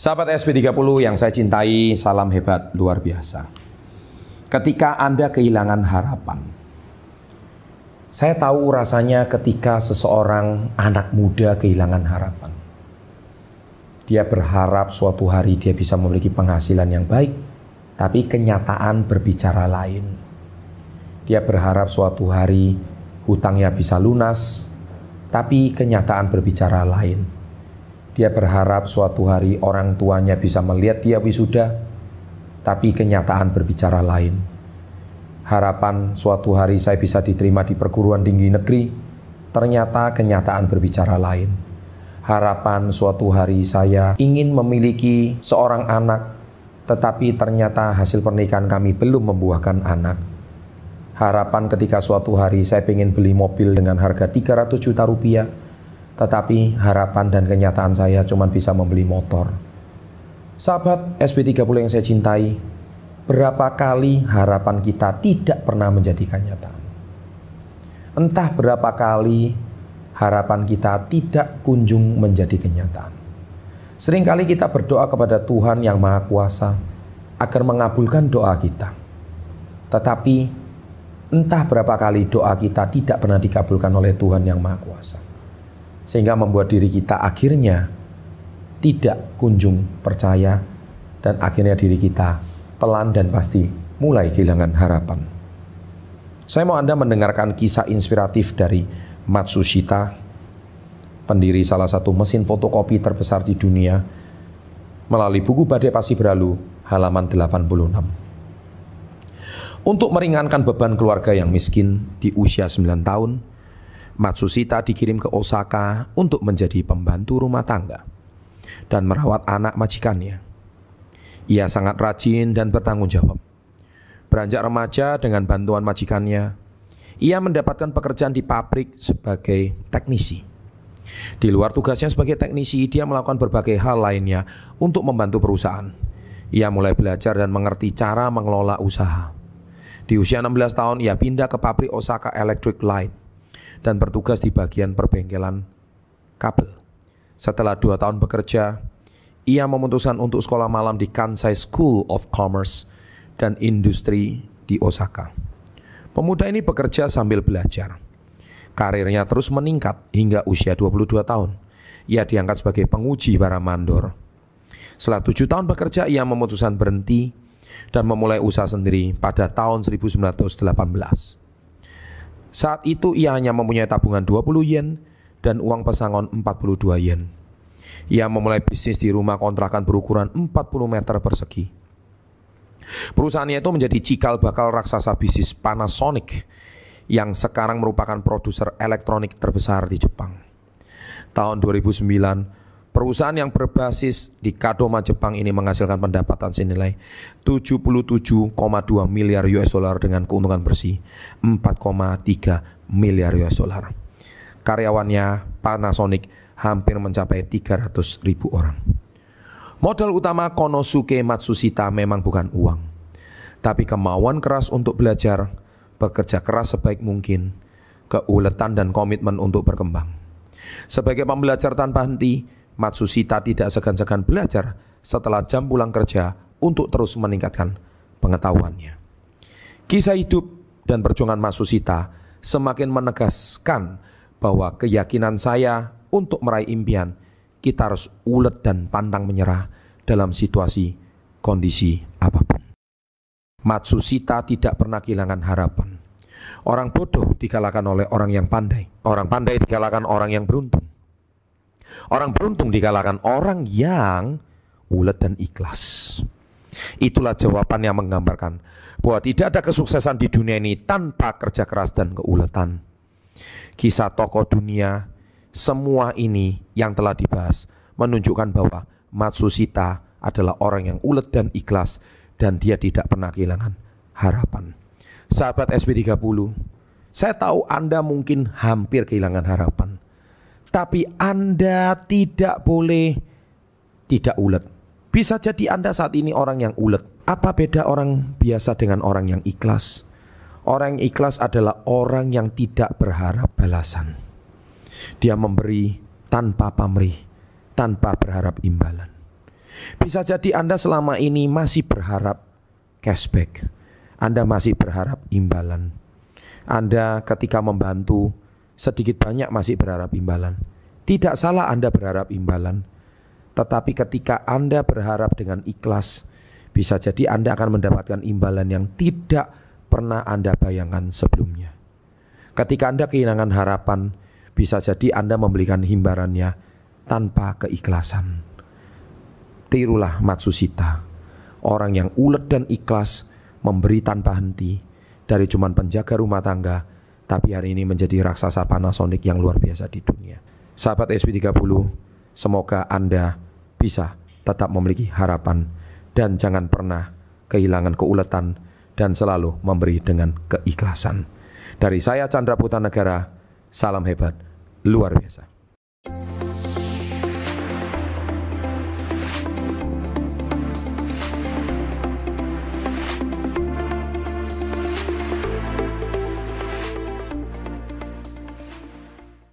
Sahabat SP30 yang saya cintai, salam hebat luar biasa. Ketika Anda kehilangan harapan, saya tahu rasanya ketika seseorang anak muda kehilangan harapan. Dia berharap suatu hari dia bisa memiliki penghasilan yang baik, tapi kenyataan berbicara lain. Dia berharap suatu hari hutangnya bisa lunas, tapi kenyataan berbicara lain dia berharap suatu hari orang tuanya bisa melihat dia wisuda, tapi kenyataan berbicara lain. Harapan suatu hari saya bisa diterima di perguruan tinggi negeri, ternyata kenyataan berbicara lain. Harapan suatu hari saya ingin memiliki seorang anak, tetapi ternyata hasil pernikahan kami belum membuahkan anak. Harapan ketika suatu hari saya ingin beli mobil dengan harga 300 juta rupiah, tetapi harapan dan kenyataan saya cuma bisa membeli motor. Sahabat SB30 yang saya cintai, berapa kali harapan kita tidak pernah menjadi kenyataan. Entah berapa kali harapan kita tidak kunjung menjadi kenyataan. Seringkali kita berdoa kepada Tuhan yang Maha Kuasa agar mengabulkan doa kita. Tetapi entah berapa kali doa kita tidak pernah dikabulkan oleh Tuhan yang Maha Kuasa sehingga membuat diri kita akhirnya tidak kunjung percaya dan akhirnya diri kita pelan dan pasti mulai kehilangan harapan. Saya mau Anda mendengarkan kisah inspiratif dari Matsushita, pendiri salah satu mesin fotokopi terbesar di dunia, melalui buku Badai Pasti Berlalu, halaman 86. Untuk meringankan beban keluarga yang miskin di usia 9 tahun, Matsushita dikirim ke Osaka untuk menjadi pembantu rumah tangga dan merawat anak majikannya. Ia sangat rajin dan bertanggung jawab. Beranjak remaja dengan bantuan majikannya, ia mendapatkan pekerjaan di pabrik sebagai teknisi. Di luar tugasnya sebagai teknisi, dia melakukan berbagai hal lainnya untuk membantu perusahaan. Ia mulai belajar dan mengerti cara mengelola usaha. Di usia 16 tahun, ia pindah ke pabrik Osaka Electric Light dan bertugas di bagian perbengkelan kabel. Setelah dua tahun bekerja, ia memutuskan untuk sekolah malam di Kansai School of Commerce dan Industri di Osaka. Pemuda ini bekerja sambil belajar. Karirnya terus meningkat hingga usia 22 tahun. Ia diangkat sebagai penguji para mandor. Setelah tujuh tahun bekerja, ia memutuskan berhenti dan memulai usaha sendiri pada tahun 1918. Saat itu ia hanya mempunyai tabungan 20 yen dan uang pesangon 42 yen. Ia memulai bisnis di rumah kontrakan berukuran 40 meter persegi. Perusahaannya itu menjadi cikal bakal raksasa bisnis Panasonic yang sekarang merupakan produser elektronik terbesar di Jepang. Tahun 2009, Perusahaan yang berbasis di Kadoma Jepang ini menghasilkan pendapatan senilai 77,2 miliar US dollar dengan keuntungan bersih 4,3 miliar US dollar. Karyawannya Panasonic hampir mencapai 300 ribu orang. Modal utama Konosuke Matsushita memang bukan uang, tapi kemauan keras untuk belajar, bekerja keras sebaik mungkin, keuletan dan komitmen untuk berkembang. Sebagai pembelajar tanpa henti, Matsushita tidak segan-segan belajar setelah jam pulang kerja untuk terus meningkatkan pengetahuannya. Kisah hidup dan perjuangan Matsushita semakin menegaskan bahwa keyakinan saya untuk meraih impian kita harus ulet dan pantang menyerah dalam situasi kondisi apa pun. Matsushita tidak pernah kehilangan harapan. Orang bodoh dikalahkan oleh orang yang pandai. Orang pandai dikalahkan orang yang beruntung. Orang beruntung dikalahkan orang yang ulet dan ikhlas. Itulah jawaban yang menggambarkan bahwa tidak ada kesuksesan di dunia ini tanpa kerja keras dan keuletan. Kisah tokoh dunia, semua ini yang telah dibahas menunjukkan bahwa Matsushita adalah orang yang ulet dan ikhlas dan dia tidak pernah kehilangan harapan. Sahabat SB30, saya tahu Anda mungkin hampir kehilangan harapan. Tapi Anda tidak boleh tidak ulet. Bisa jadi Anda saat ini orang yang ulet. Apa beda orang biasa dengan orang yang ikhlas? Orang yang ikhlas adalah orang yang tidak berharap balasan. Dia memberi tanpa pamrih, tanpa berharap imbalan. Bisa jadi Anda selama ini masih berharap cashback. Anda masih berharap imbalan. Anda ketika membantu sedikit banyak masih berharap imbalan. Tidak salah Anda berharap imbalan. Tetapi ketika Anda berharap dengan ikhlas, bisa jadi Anda akan mendapatkan imbalan yang tidak pernah Anda bayangkan sebelumnya. Ketika Anda kehilangan harapan, bisa jadi Anda memberikan himbarannya tanpa keikhlasan. Tirulah Matsusita, orang yang ulet dan ikhlas memberi tanpa henti dari cuman penjaga rumah tangga, tapi hari ini menjadi raksasa Panasonic yang luar biasa di dunia. Sahabat SP30, semoga Anda bisa tetap memiliki harapan dan jangan pernah kehilangan keuletan dan selalu memberi dengan keikhlasan. Dari saya Chandra Putra Negara, salam hebat luar biasa.